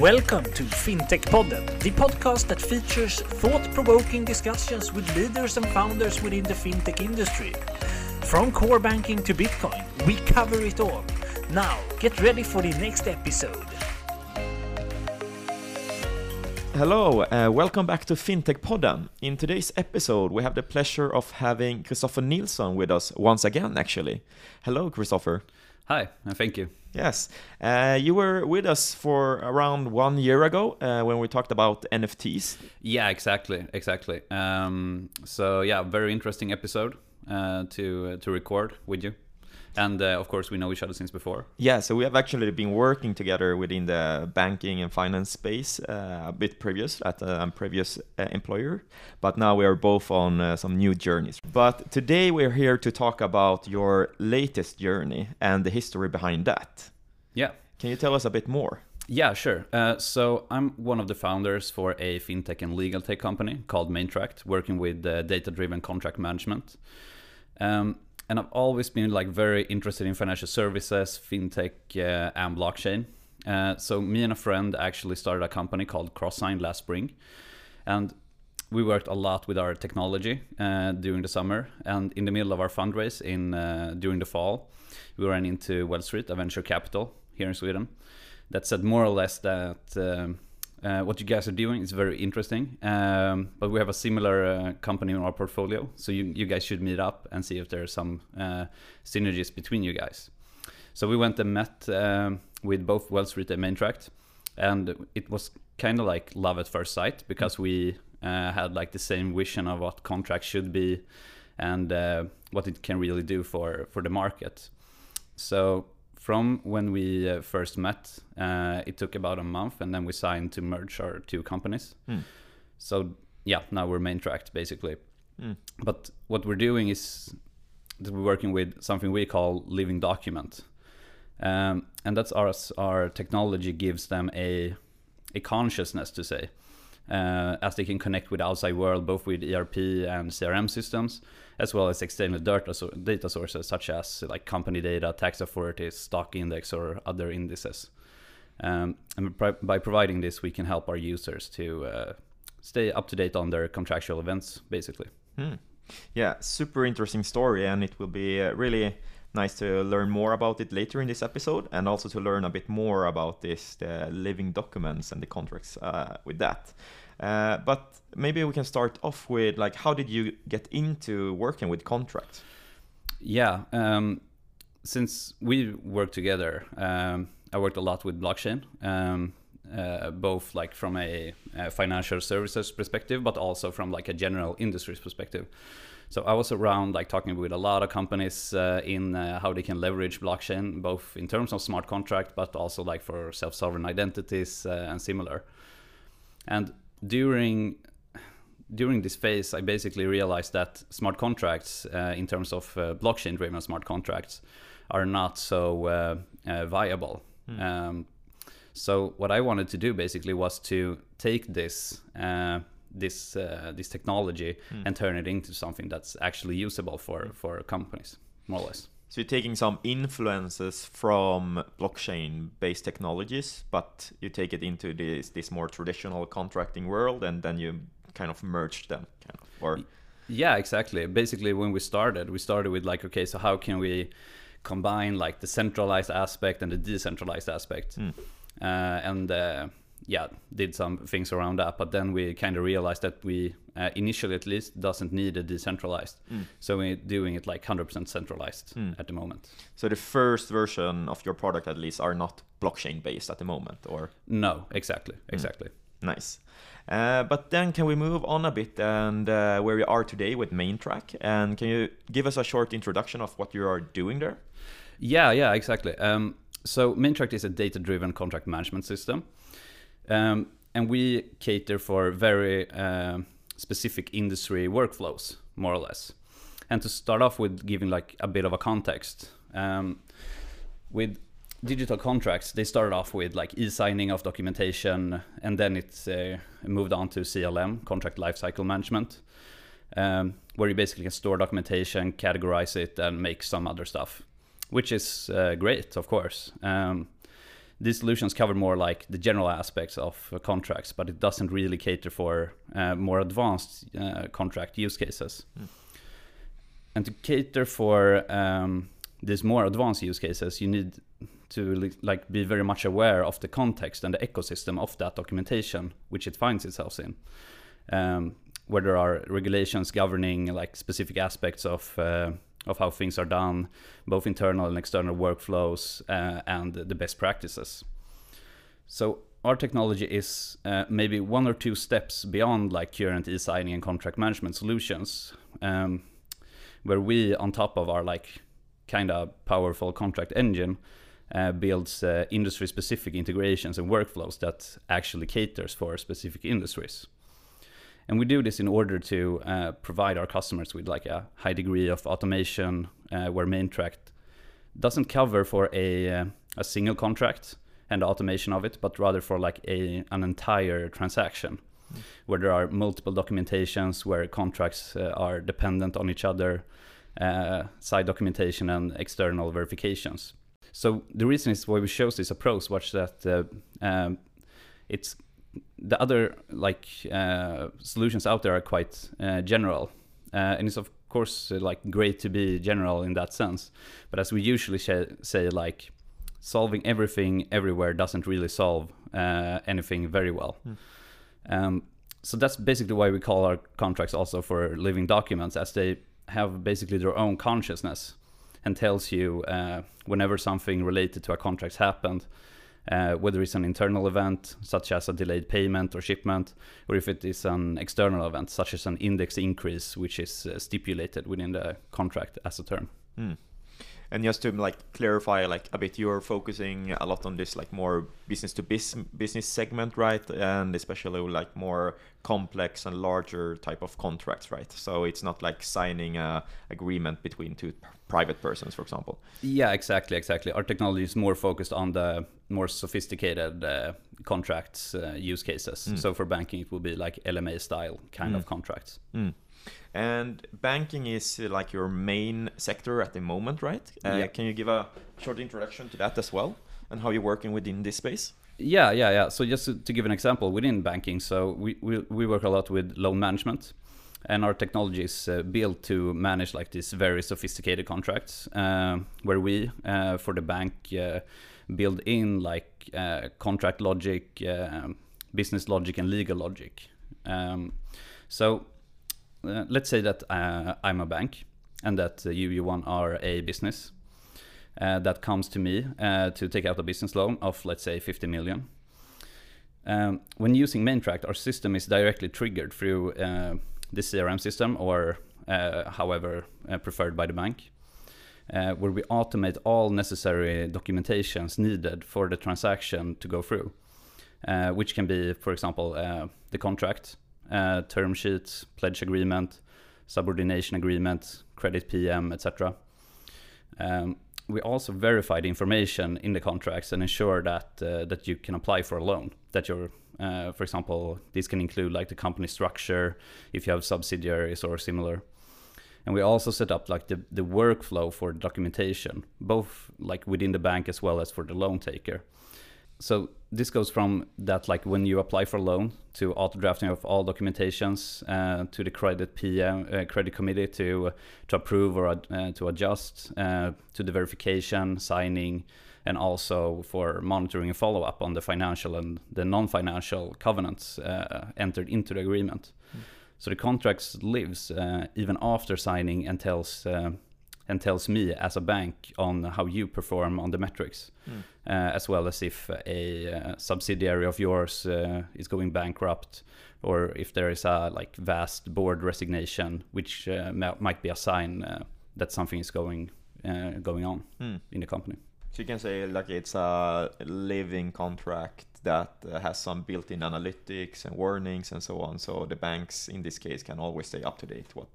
Welcome to FinTech Podden, the podcast that features thought provoking discussions with leaders and founders within the fintech industry. From core banking to Bitcoin, we cover it all. Now, get ready for the next episode. Hello, uh, welcome back to FinTech Podden. In today's episode, we have the pleasure of having Christopher Nilsson with us once again, actually. Hello, Christopher. Hi, and thank you. Yes, uh, you were with us for around one year ago uh, when we talked about NFTs. Yeah, exactly, exactly. Um, so yeah, very interesting episode uh, to uh, to record with you. And uh, of course, we know each other since before. Yeah, so we have actually been working together within the banking and finance space uh, a bit previous at a previous uh, employer, but now we are both on uh, some new journeys. But today we're here to talk about your latest journey and the history behind that. Yeah. Can you tell us a bit more? Yeah, sure. Uh, so I'm one of the founders for a fintech and legal tech company called Maintract, working with uh, data-driven contract management. Um, and I've always been like very interested in financial services, fintech, uh, and blockchain. Uh, so me and a friend actually started a company called CrossSign last spring, and we worked a lot with our technology uh, during the summer. And in the middle of our fundraise in uh, during the fall, we ran into Wellstreet, a venture capital here in Sweden, that said more or less that. Uh, what you guys are doing is very interesting, um, but we have a similar uh, company in our portfolio, so you, you guys should meet up and see if there are some uh, synergies between you guys. So we went and met um, with both Wellstreet and Maintract, and it was kind of like love at first sight because we uh, had like the same vision of what contracts should be and uh, what it can really do for for the market. So from when we uh, first met, uh, it took about a month, and then we signed to merge our two companies. Mm. So yeah, now we're Maintract basically. Mm. But what we're doing is that we're working with something we call living document, um, and that's our our technology gives them a a consciousness to say. Uh, as they can connect with the outside world, both with ERP and CRM systems, as well as external data, so data sources such as like company data, tax authorities, stock index, or other indices. Um, and by providing this, we can help our users to uh, stay up to date on their contractual events, basically. Hmm. Yeah, super interesting story, and it will be uh, really nice to learn more about it later in this episode, and also to learn a bit more about this, the living documents and the contracts uh, with that. Uh, but maybe we can start off with like, how did you get into working with contracts? Yeah, um, since we work together, um, I worked a lot with blockchain. Um, uh, both like from a, a, financial services perspective, but also from like a general industries perspective. So I was around like talking with a lot of companies uh, in uh, how they can leverage blockchain, both in terms of smart contract, but also like for self-sovereign identities uh, and similar. And during during this phase, I basically realized that smart contracts, uh, in terms of uh, blockchain-driven smart contracts, are not so uh, viable. Mm. Um, so what I wanted to do basically was to take this this uh, this technology mm. and turn it into something that's actually usable for for companies more or less so you're taking some influences from blockchain-based technologies, but you take it into this this more traditional contracting world, and then you kind of merge them, kind of, or yeah, exactly. Basically, when we started, we started with like, okay, so how can we combine like the centralized aspect and the decentralized aspect, mm. uh, and uh, yeah, did some things around that. But then we kind of realized that we, uh, initially at least, doesn't need a decentralized. Mm. So we're doing it like 100% centralized mm. at the moment. So the first version of your product, at least, are not blockchain based at the moment, or no, exactly, hmm. exactly. Mm. Nice. Uh, but then can we move on a bit and uh, where we are today with Maintract? And can you give us a short introduction of what you are doing there? Yeah, yeah, exactly. Um, so Maintract is a data-driven contract management system. Um, and we cater for very uh, specific industry workflows, more or less. And to start off with giving like a bit of a context, um, with digital contracts, they started off with like e-signing of documentation, and then it uh, moved on to CLM, contract lifecycle management, um, where you basically can store documentation, categorize it, and make some other stuff, which is uh, great, of course. Um, these solutions cover more like the general aspects of uh, contracts, but it doesn't really cater for uh, more advanced uh, contract use cases. Mm. And to cater for um, these more advanced use cases, you need to like be very much aware of the context and the ecosystem of that documentation which it finds itself in. Um, where there are regulations governing like specific aspects of uh, of how things are done, both internal and external workflows, uh, and the best practices. So our technology is uh, maybe one or two steps beyond like current e-signing and contract management solutions, um, where we, on top of our like kind of powerful contract engine, uh, builds uh, industry-specific integrations and workflows that actually caters for specific industries. And we do this in order to uh, provide our customers with like a high degree of automation, uh, where Maintract doesn't cover for a uh, a single contract and the automation of it, but rather for like a an entire transaction, Mm. where there are multiple documentations, where contracts uh, are dependent on each other, uh, side documentation and external verifications. So the reason is why we chose this approach was that uh, um, it's the other like uh, solutions out there are quite uh, general, uh, and it's of course uh, like great to be general in that sense. But as we usually say, like solving everything everywhere doesn't really solve uh, anything very well. Hmm. Um, so that's basically why we call our contracts also for living documents, as they have basically their own consciousness and tells you uh, whenever something related to a contract happened, uh, whether it's an internal event such as a delayed payment or shipment, or if it is an external event such as an index increase, which is uh, stipulated within the contract as a term. Mm. And just to like clarify like a bit, you're focusing a lot on this like more business to business segment, right? And especially like more complex and larger type of contracts, right? So it's not like signing a agreement between two p- private persons, for example. Yeah, exactly, exactly. Our technology is more focused on the more sophisticated uh, contracts uh, use cases. Mm. So for banking, it will be like LMA style kind Mm. of contracts. Mm. And banking is uh, like your main sector at the moment, right? Uh, Yeah. Can you give a short introduction to that as well, and how you're working within this space? Yeah, yeah, yeah. So just to, to give an example within banking, so we, we, we work a lot with loan management, and our technology is uh, built to manage like these very sophisticated contracts, um, where we, uh, for the bank, uh, build in like uh, contract logic, uh, business logic, and legal logic. Um, so uh, let's say that uh, I'm a bank, and that uh, you, Johan, are a business uh, that comes to me uh, to take out a business loan of let's say 50 million. Um, when using Maintract, our system is directly triggered through uh, the CRM system or uh, however uh, preferred by the bank, uh, where we automate all necessary documentations needed for the transaction to go through, uh, which can be, for example, uh, the contract, uh, term sheets, pledge agreement, subordination agreement, credit PM, etc. Um, we also verify the information in the contracts and ensure that uh, that you can apply for a loan. That you're, uh, for example, this can include like the company structure, if you have subsidiaries or similar. And we also set up like the, the workflow for documentation, both like within the bank as well as for the loan taker. So this goes from that like when you apply for a loan to auto drafting of all documentations uh, to the credit PM uh, credit committee to to approve or uh, to adjust uh, to the verification signing and also for monitoring and follow up on the financial and the non-financial covenants uh, entered into the agreement. Mm. So the contracts lives uh, even after signing and tells uh, and tells me as a bank on how you perform on the metrics Mm. uh, as well as if a uh, subsidiary of yours uh, is going bankrupt or if there is a like vast board resignation which uh, ma- might be a sign uh, that something is going uh, going on Mm. in the company So you can say like it's a living contract that uh, has some built-in analytics and warnings and so on. So the banks in this case can always stay up to date what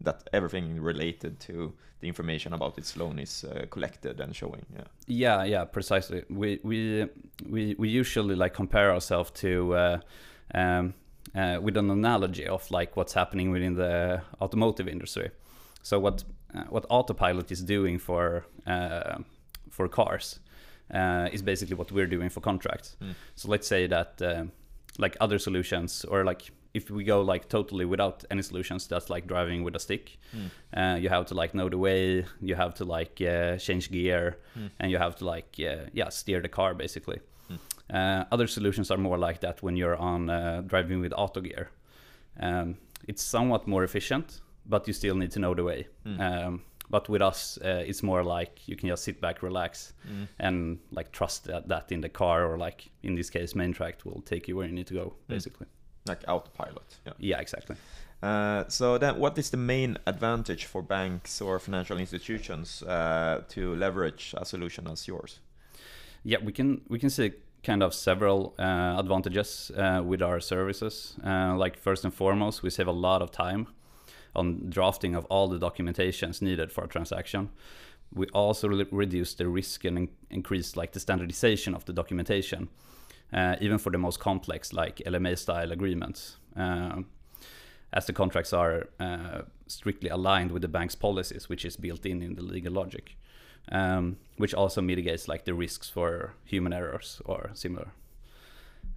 that everything related to the information about its loan is uh, collected and showing. Yeah. yeah yeah precisely we we we, we usually like compare ourselves to uh, um, uh, with an analogy of like what's happening within the automotive industry so what uh, what autopilot is doing for uh, for cars uh, is basically what we're doing for contracts. So let's say that like other solutions or like if we go like totally without any solutions that's like driving with a stick. Uh, you have to like know the way you have to like uh, change gear and you have to like uh, yeah steer the car basically. Uh, other solutions are more like that when you're on uh, driving with auto gear. Um, it's somewhat more efficient but you still need to know the way. Um, but with us uh, it's more like you can just sit back relax and like trust that, that in the car or like in this case main track will take you where you need to go basically Like autopilot. Yeah. yeah exactly Uh, so then, what is the main advantage for banks or financial institutions uh, to leverage a solution as yours? yeah we can we can see kind of several uh, advantages uh, with our services uh, like first and foremost we save a lot of time on drafting of all the documentations needed for a transaction we also re- reduce the risk and in- increase like the standardization of the documentation uh, even for the most complex like lma style agreements Um as the contracts are uh, strictly aligned with the bank's policies, which is built in in the legal logic, um, which also mitigates like the risks for human errors or similar.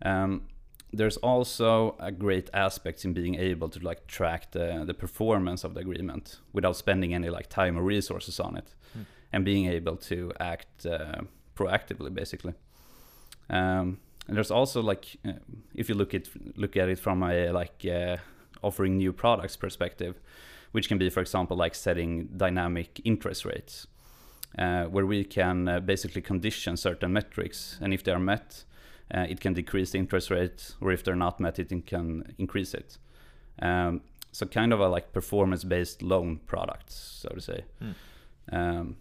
Um, there's also a great aspect in being able to like track the, the performance of the agreement without spending any like time or resources on it, and being able to act uh, proactively, basically. Um, and there's also like uh, if you look at look at it from a like uh, offering new products perspective, which can be, for example, like setting dynamic interest rates, uh, where we can uh, basically condition certain metrics, and if they are met, uh, it can decrease the interest rate, or if they're not met, it can increase it. Um, so kind of a like performance-based loan product, so to say. Um,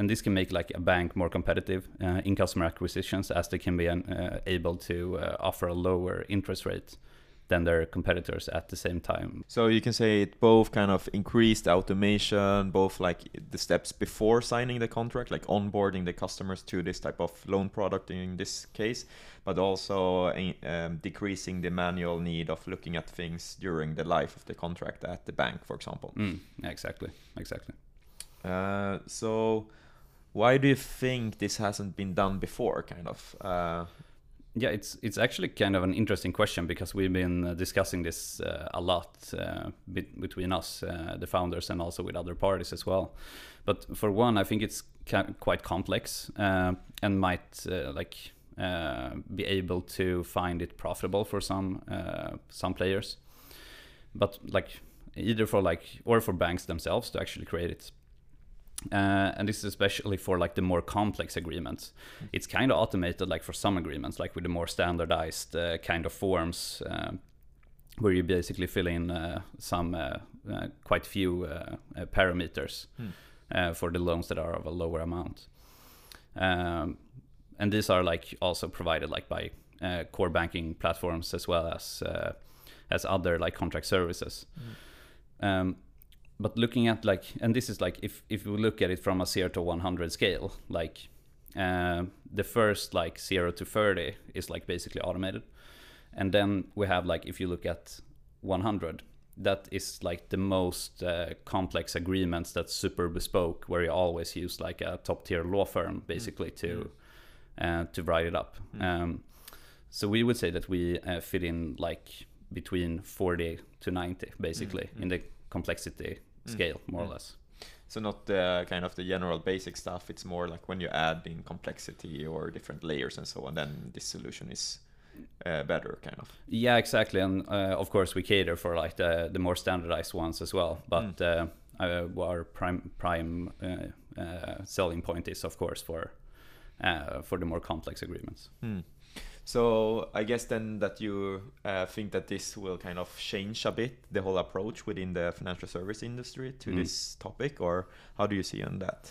and this can make like a bank more competitive uh, in customer acquisitions as they can be uh, able to uh, offer a lower interest rate than their competitors at the same time. So you can say it both kind of increased automation, both like the steps before signing the contract, like onboarding the customers to this type of loan product in this case, but also um, decreasing the manual need of looking at things during the life of the contract at the bank, for example. Mm, exactly, exactly. Uh, so why do you think this hasn't been done before, kind of? Uh, Yeah, it's it's actually kind of an interesting question because we've been uh, discussing this uh, a lot uh, bet- between us, uh, the founders, and also with other parties as well. But for one, I think it's ca- quite complex uh, and might like be able to find it profitable for some some players. But like either for like or for banks themselves to actually create it. Uh, and this is especially for like the more complex agreements. It's kind of automated, like for some agreements, like with the more standardized uh, kind of forms, uh, where you basically fill in uh, some uh, uh, quite few uh, uh, parameters uh, for the loans that are of a lower amount. Um, and these are like also provided like by uh, core banking platforms as well as uh, as other like contract services. Um, but looking at like and this is like if if we look at it from a 0 to 100 scale like uh, the first like 0 to 30 is like basically automated. And then we have like if you look at 100 that is like the most uh, complex agreements that's super bespoke where you always use like a top tier law firm basically to uh, to write it up. Um, so we would say that we uh, fit in like between 40 to 90 basically in the complexity scale more or less so not the kind of the general basic stuff. It's more like when you add in complexity or different layers and so on. Then this solution is uh, better, kind of. yeah exactly and uh, of course we cater for like the, the more standardized ones as well but uh, uh, our prime prime uh, uh, selling point is of course for uh, for the more complex agreements Hmm. So I guess then that you uh, think that this will kind of change a bit the whole approach within the financial service industry to Mm. this topic, or how do you see on that?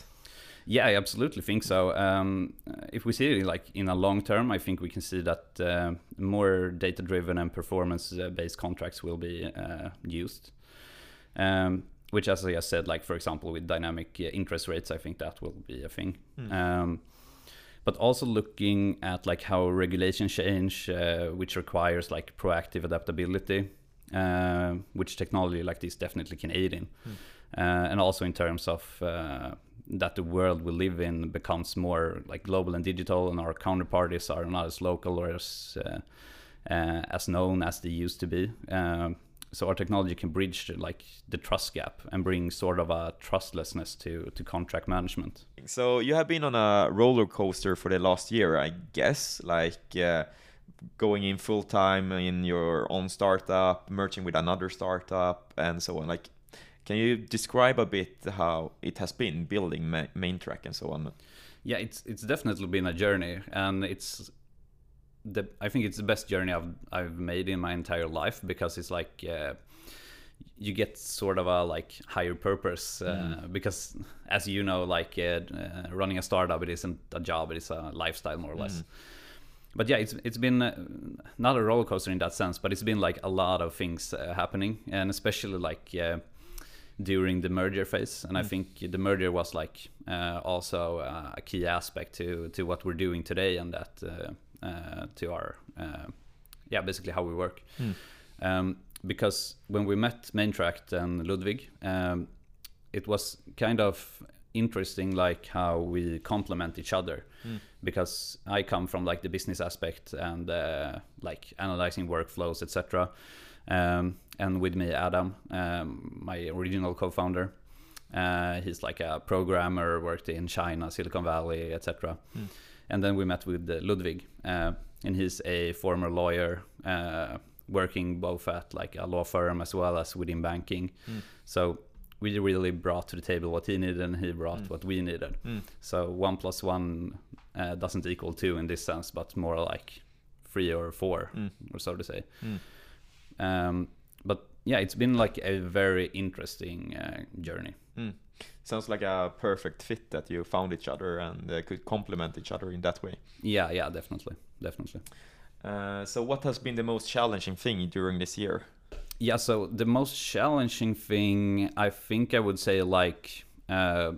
Yeah, I absolutely think so. Um, if we see it like in a long term, I think we can see that uh, more data-driven and performance-based contracts will be uh, used. Um, which, as I said, like for example, with dynamic uh, interest rates, I think that will be a thing. Um, but also looking at like how regulation change, uh, which requires like proactive adaptability, uh, which technology like this definitely can aid in, uh, and also in terms of uh, that the world we live in becomes more like global and digital, and our counterparties are not as local or as uh, uh, as known as they used to be. Um, so our technology can bridge like the trust gap and bring sort of a trustlessness to to contract management. So you have been on a roller coaster for the last year, I guess, like uh, going in full time in your own startup, merging with another startup, and so on. Like, can you describe a bit how it has been building Maintrack and so on? Yeah, it's it's definitely been a journey, and it's the I think it's the best journey I've I've made in my entire life because it's like uh, you get sort of a like higher purpose uh, mm. because as you know like uh, uh, running a startup it isn't a job it is a lifestyle more or less. Mm. But yeah, it's it's been uh, not a roller coaster in that sense, but it's been like a lot of things uh, happening, and especially like during the merger phase. And mm. I think the merger was like also a key aspect to to what we're doing today, and that uh, to our uh, yeah basically how we work. Mm. Um, because when we met Maintract and Ludwig, um, it was kind of interesting like how we complement each other mm. because i come from like the business aspect and uh, like analyzing workflows etc um, and with me adam um, my original co-founder uh, he's like a programmer worked in china silicon valley etc mm. And then we met with uh, Ludwig, uh, and he's a former lawyer uh, working both at like a law firm as well as within banking. Mm. So we really brought to the table what he needed and he brought mm. what we needed. Mm. So one plus one uh, doesn't equal two in this sense, but more like three or four, mm. or so to say. Mm. Um, but yeah, it's been like a very interesting uh, journey. Sounds like a perfect fit that you found each other and uh, could complement each other in that way. Yeah, yeah, definitely, definitely. Uh, so, what has been the most challenging thing during this year? Yeah, so the most challenging thing, I think I would say, like, uh,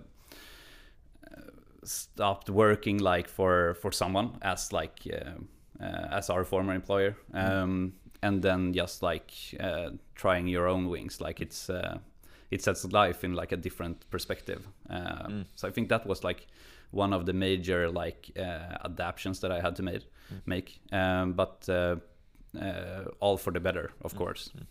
stopped working like for for someone as like uh, uh, as our former employer, mm-hmm. um, mm. and then just like uh, trying your own wings. Like it's it sets life in like a different perspective. Uh, mm. So I think that was like one of the major like uh, adaptations that I had to made, mm. make. Um, but uh, uh all for the better, of mm. course. Mm.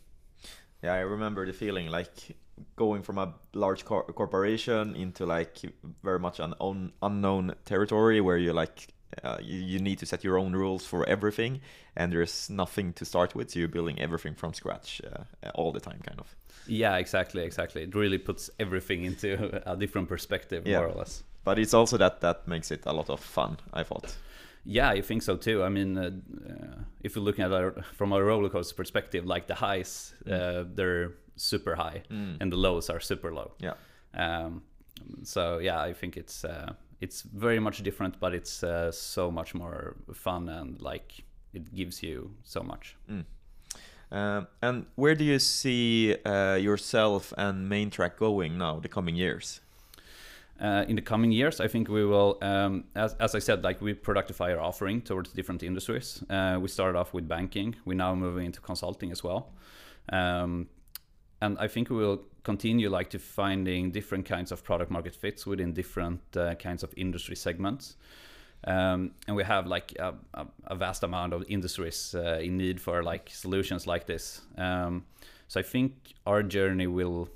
Yeah, I remember the feeling like going from a large cor corporation into like very much an un unknown territory where you like uh, you, you, need to set your own rules for everything and there's nothing to start with so you're building everything from scratch uh, all the time kind of. Yeah exactly exactly. It really puts everything into a different perspective yeah. more or less. But it's also that that makes it a lot of fun i thought. Yeah i think so too. I mean uh, uh if you're looking at it from a roller coaster perspective like the highs mm. Uh, they're super high mm. and the lows are super low. Yeah. Um, so yeah i think it's uh, it's very much different, but it's uh, so much more fun and like it gives you so much. Mm. Uh, and where do you see uh, yourself and Maintrack going now, the coming years? Uh, in the coming years, I think we will, um, as, as I said, like we productify our offering towards different industries. Uh, we started off with banking. We're now moving into consulting as well. Um, and I think we will continue like to finding different kinds of product market fits within different uh, kinds of industry segments. Um, and we have like a, a, a vast amount of industries uh, in need for like solutions like this. Um, so I think our journey will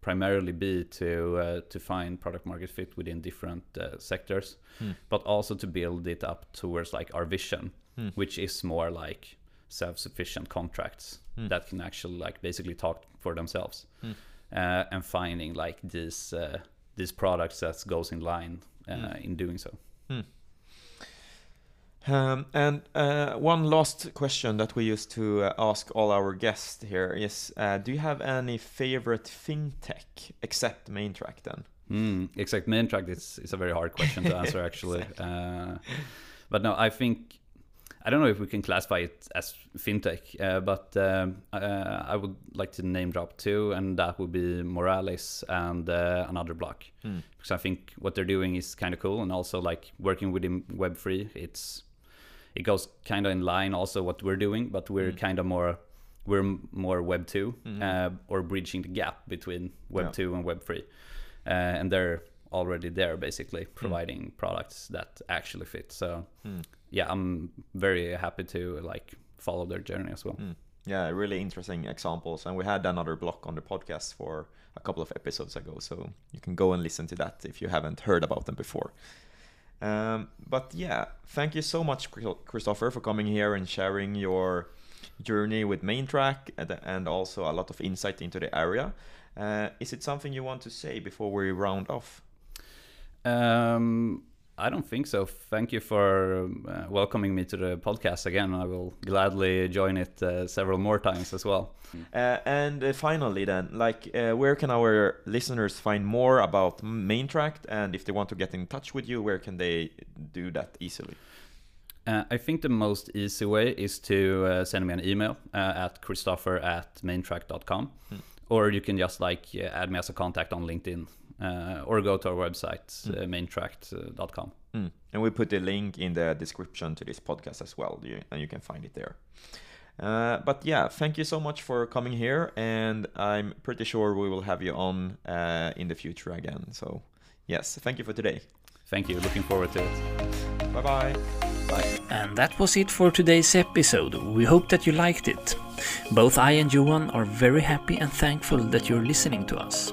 primarily be to uh, to find product market fit within different uh, sectors, hmm. but also to build it up towards like our vision, hmm. which is more like self-sufficient contracts mm. that can actually like basically talk for themselves mm. uh, and finding like these uh, these products that goes in line uh, mm. in doing so hmm. um, and uh, one last question that we used to uh, ask all our guests here is uh, do you have any favorite fintech except Maintrack then mm, except Maintrack is, is a very hard question to answer actually but no I think I don't know if we can classify it as fintech, uh, but um, uh, I would like to name drop two, and that would be Moralis and uh, another block, hmm. because I think what they're doing is kind of cool, and also like working within Web three, it's it goes kind of in line also what we're doing, but we're hmm. kind of more we're more Web 2 mm-hmm. Uh, or bridging the gap between Web yeah. two and Web three, uh, and they're already there, basically providing products that actually fit. So Mm. yeah, I'm very happy to like follow their journey as well. Mm. Yeah, really interesting examples. And we had another block on the podcast for a couple of episodes ago, so you can go and listen to that if you haven't heard about them before. Um, but yeah, thank you so much, Chris- Christopher, for coming here and sharing your journey with Maintrack and, and also a lot of insight into the area. Uh, is it something you want to say before we round off? Um, I don't think so. Thank you for uh, welcoming me to the podcast again. I will gladly join it uh, several more times as well. Uh, and uh, finally, then, like, uh, where can our listeners find more about Maintrack? And if they want to get in touch with you, where can they do that easily? Uh, I think the most easy way is to uh, send me an email at christopher at maintrack.com. Hmm. Or you can just like add me as a contact on LinkedIn uh, or go to our website, Hmm. uh, maintrack.com. Mm. And we put the link in the description to this podcast as well, you, and you can find it there. Uh, but yeah, thank you so much for coming here, and I'm pretty sure we will have you on uh, in the future again. So, yes, thank you for today. Thank you. Looking forward to it. Bye bye. Bye. And that was it for today's episode. We hope that you liked it. Both I and Johan are very happy and thankful that you're listening to us.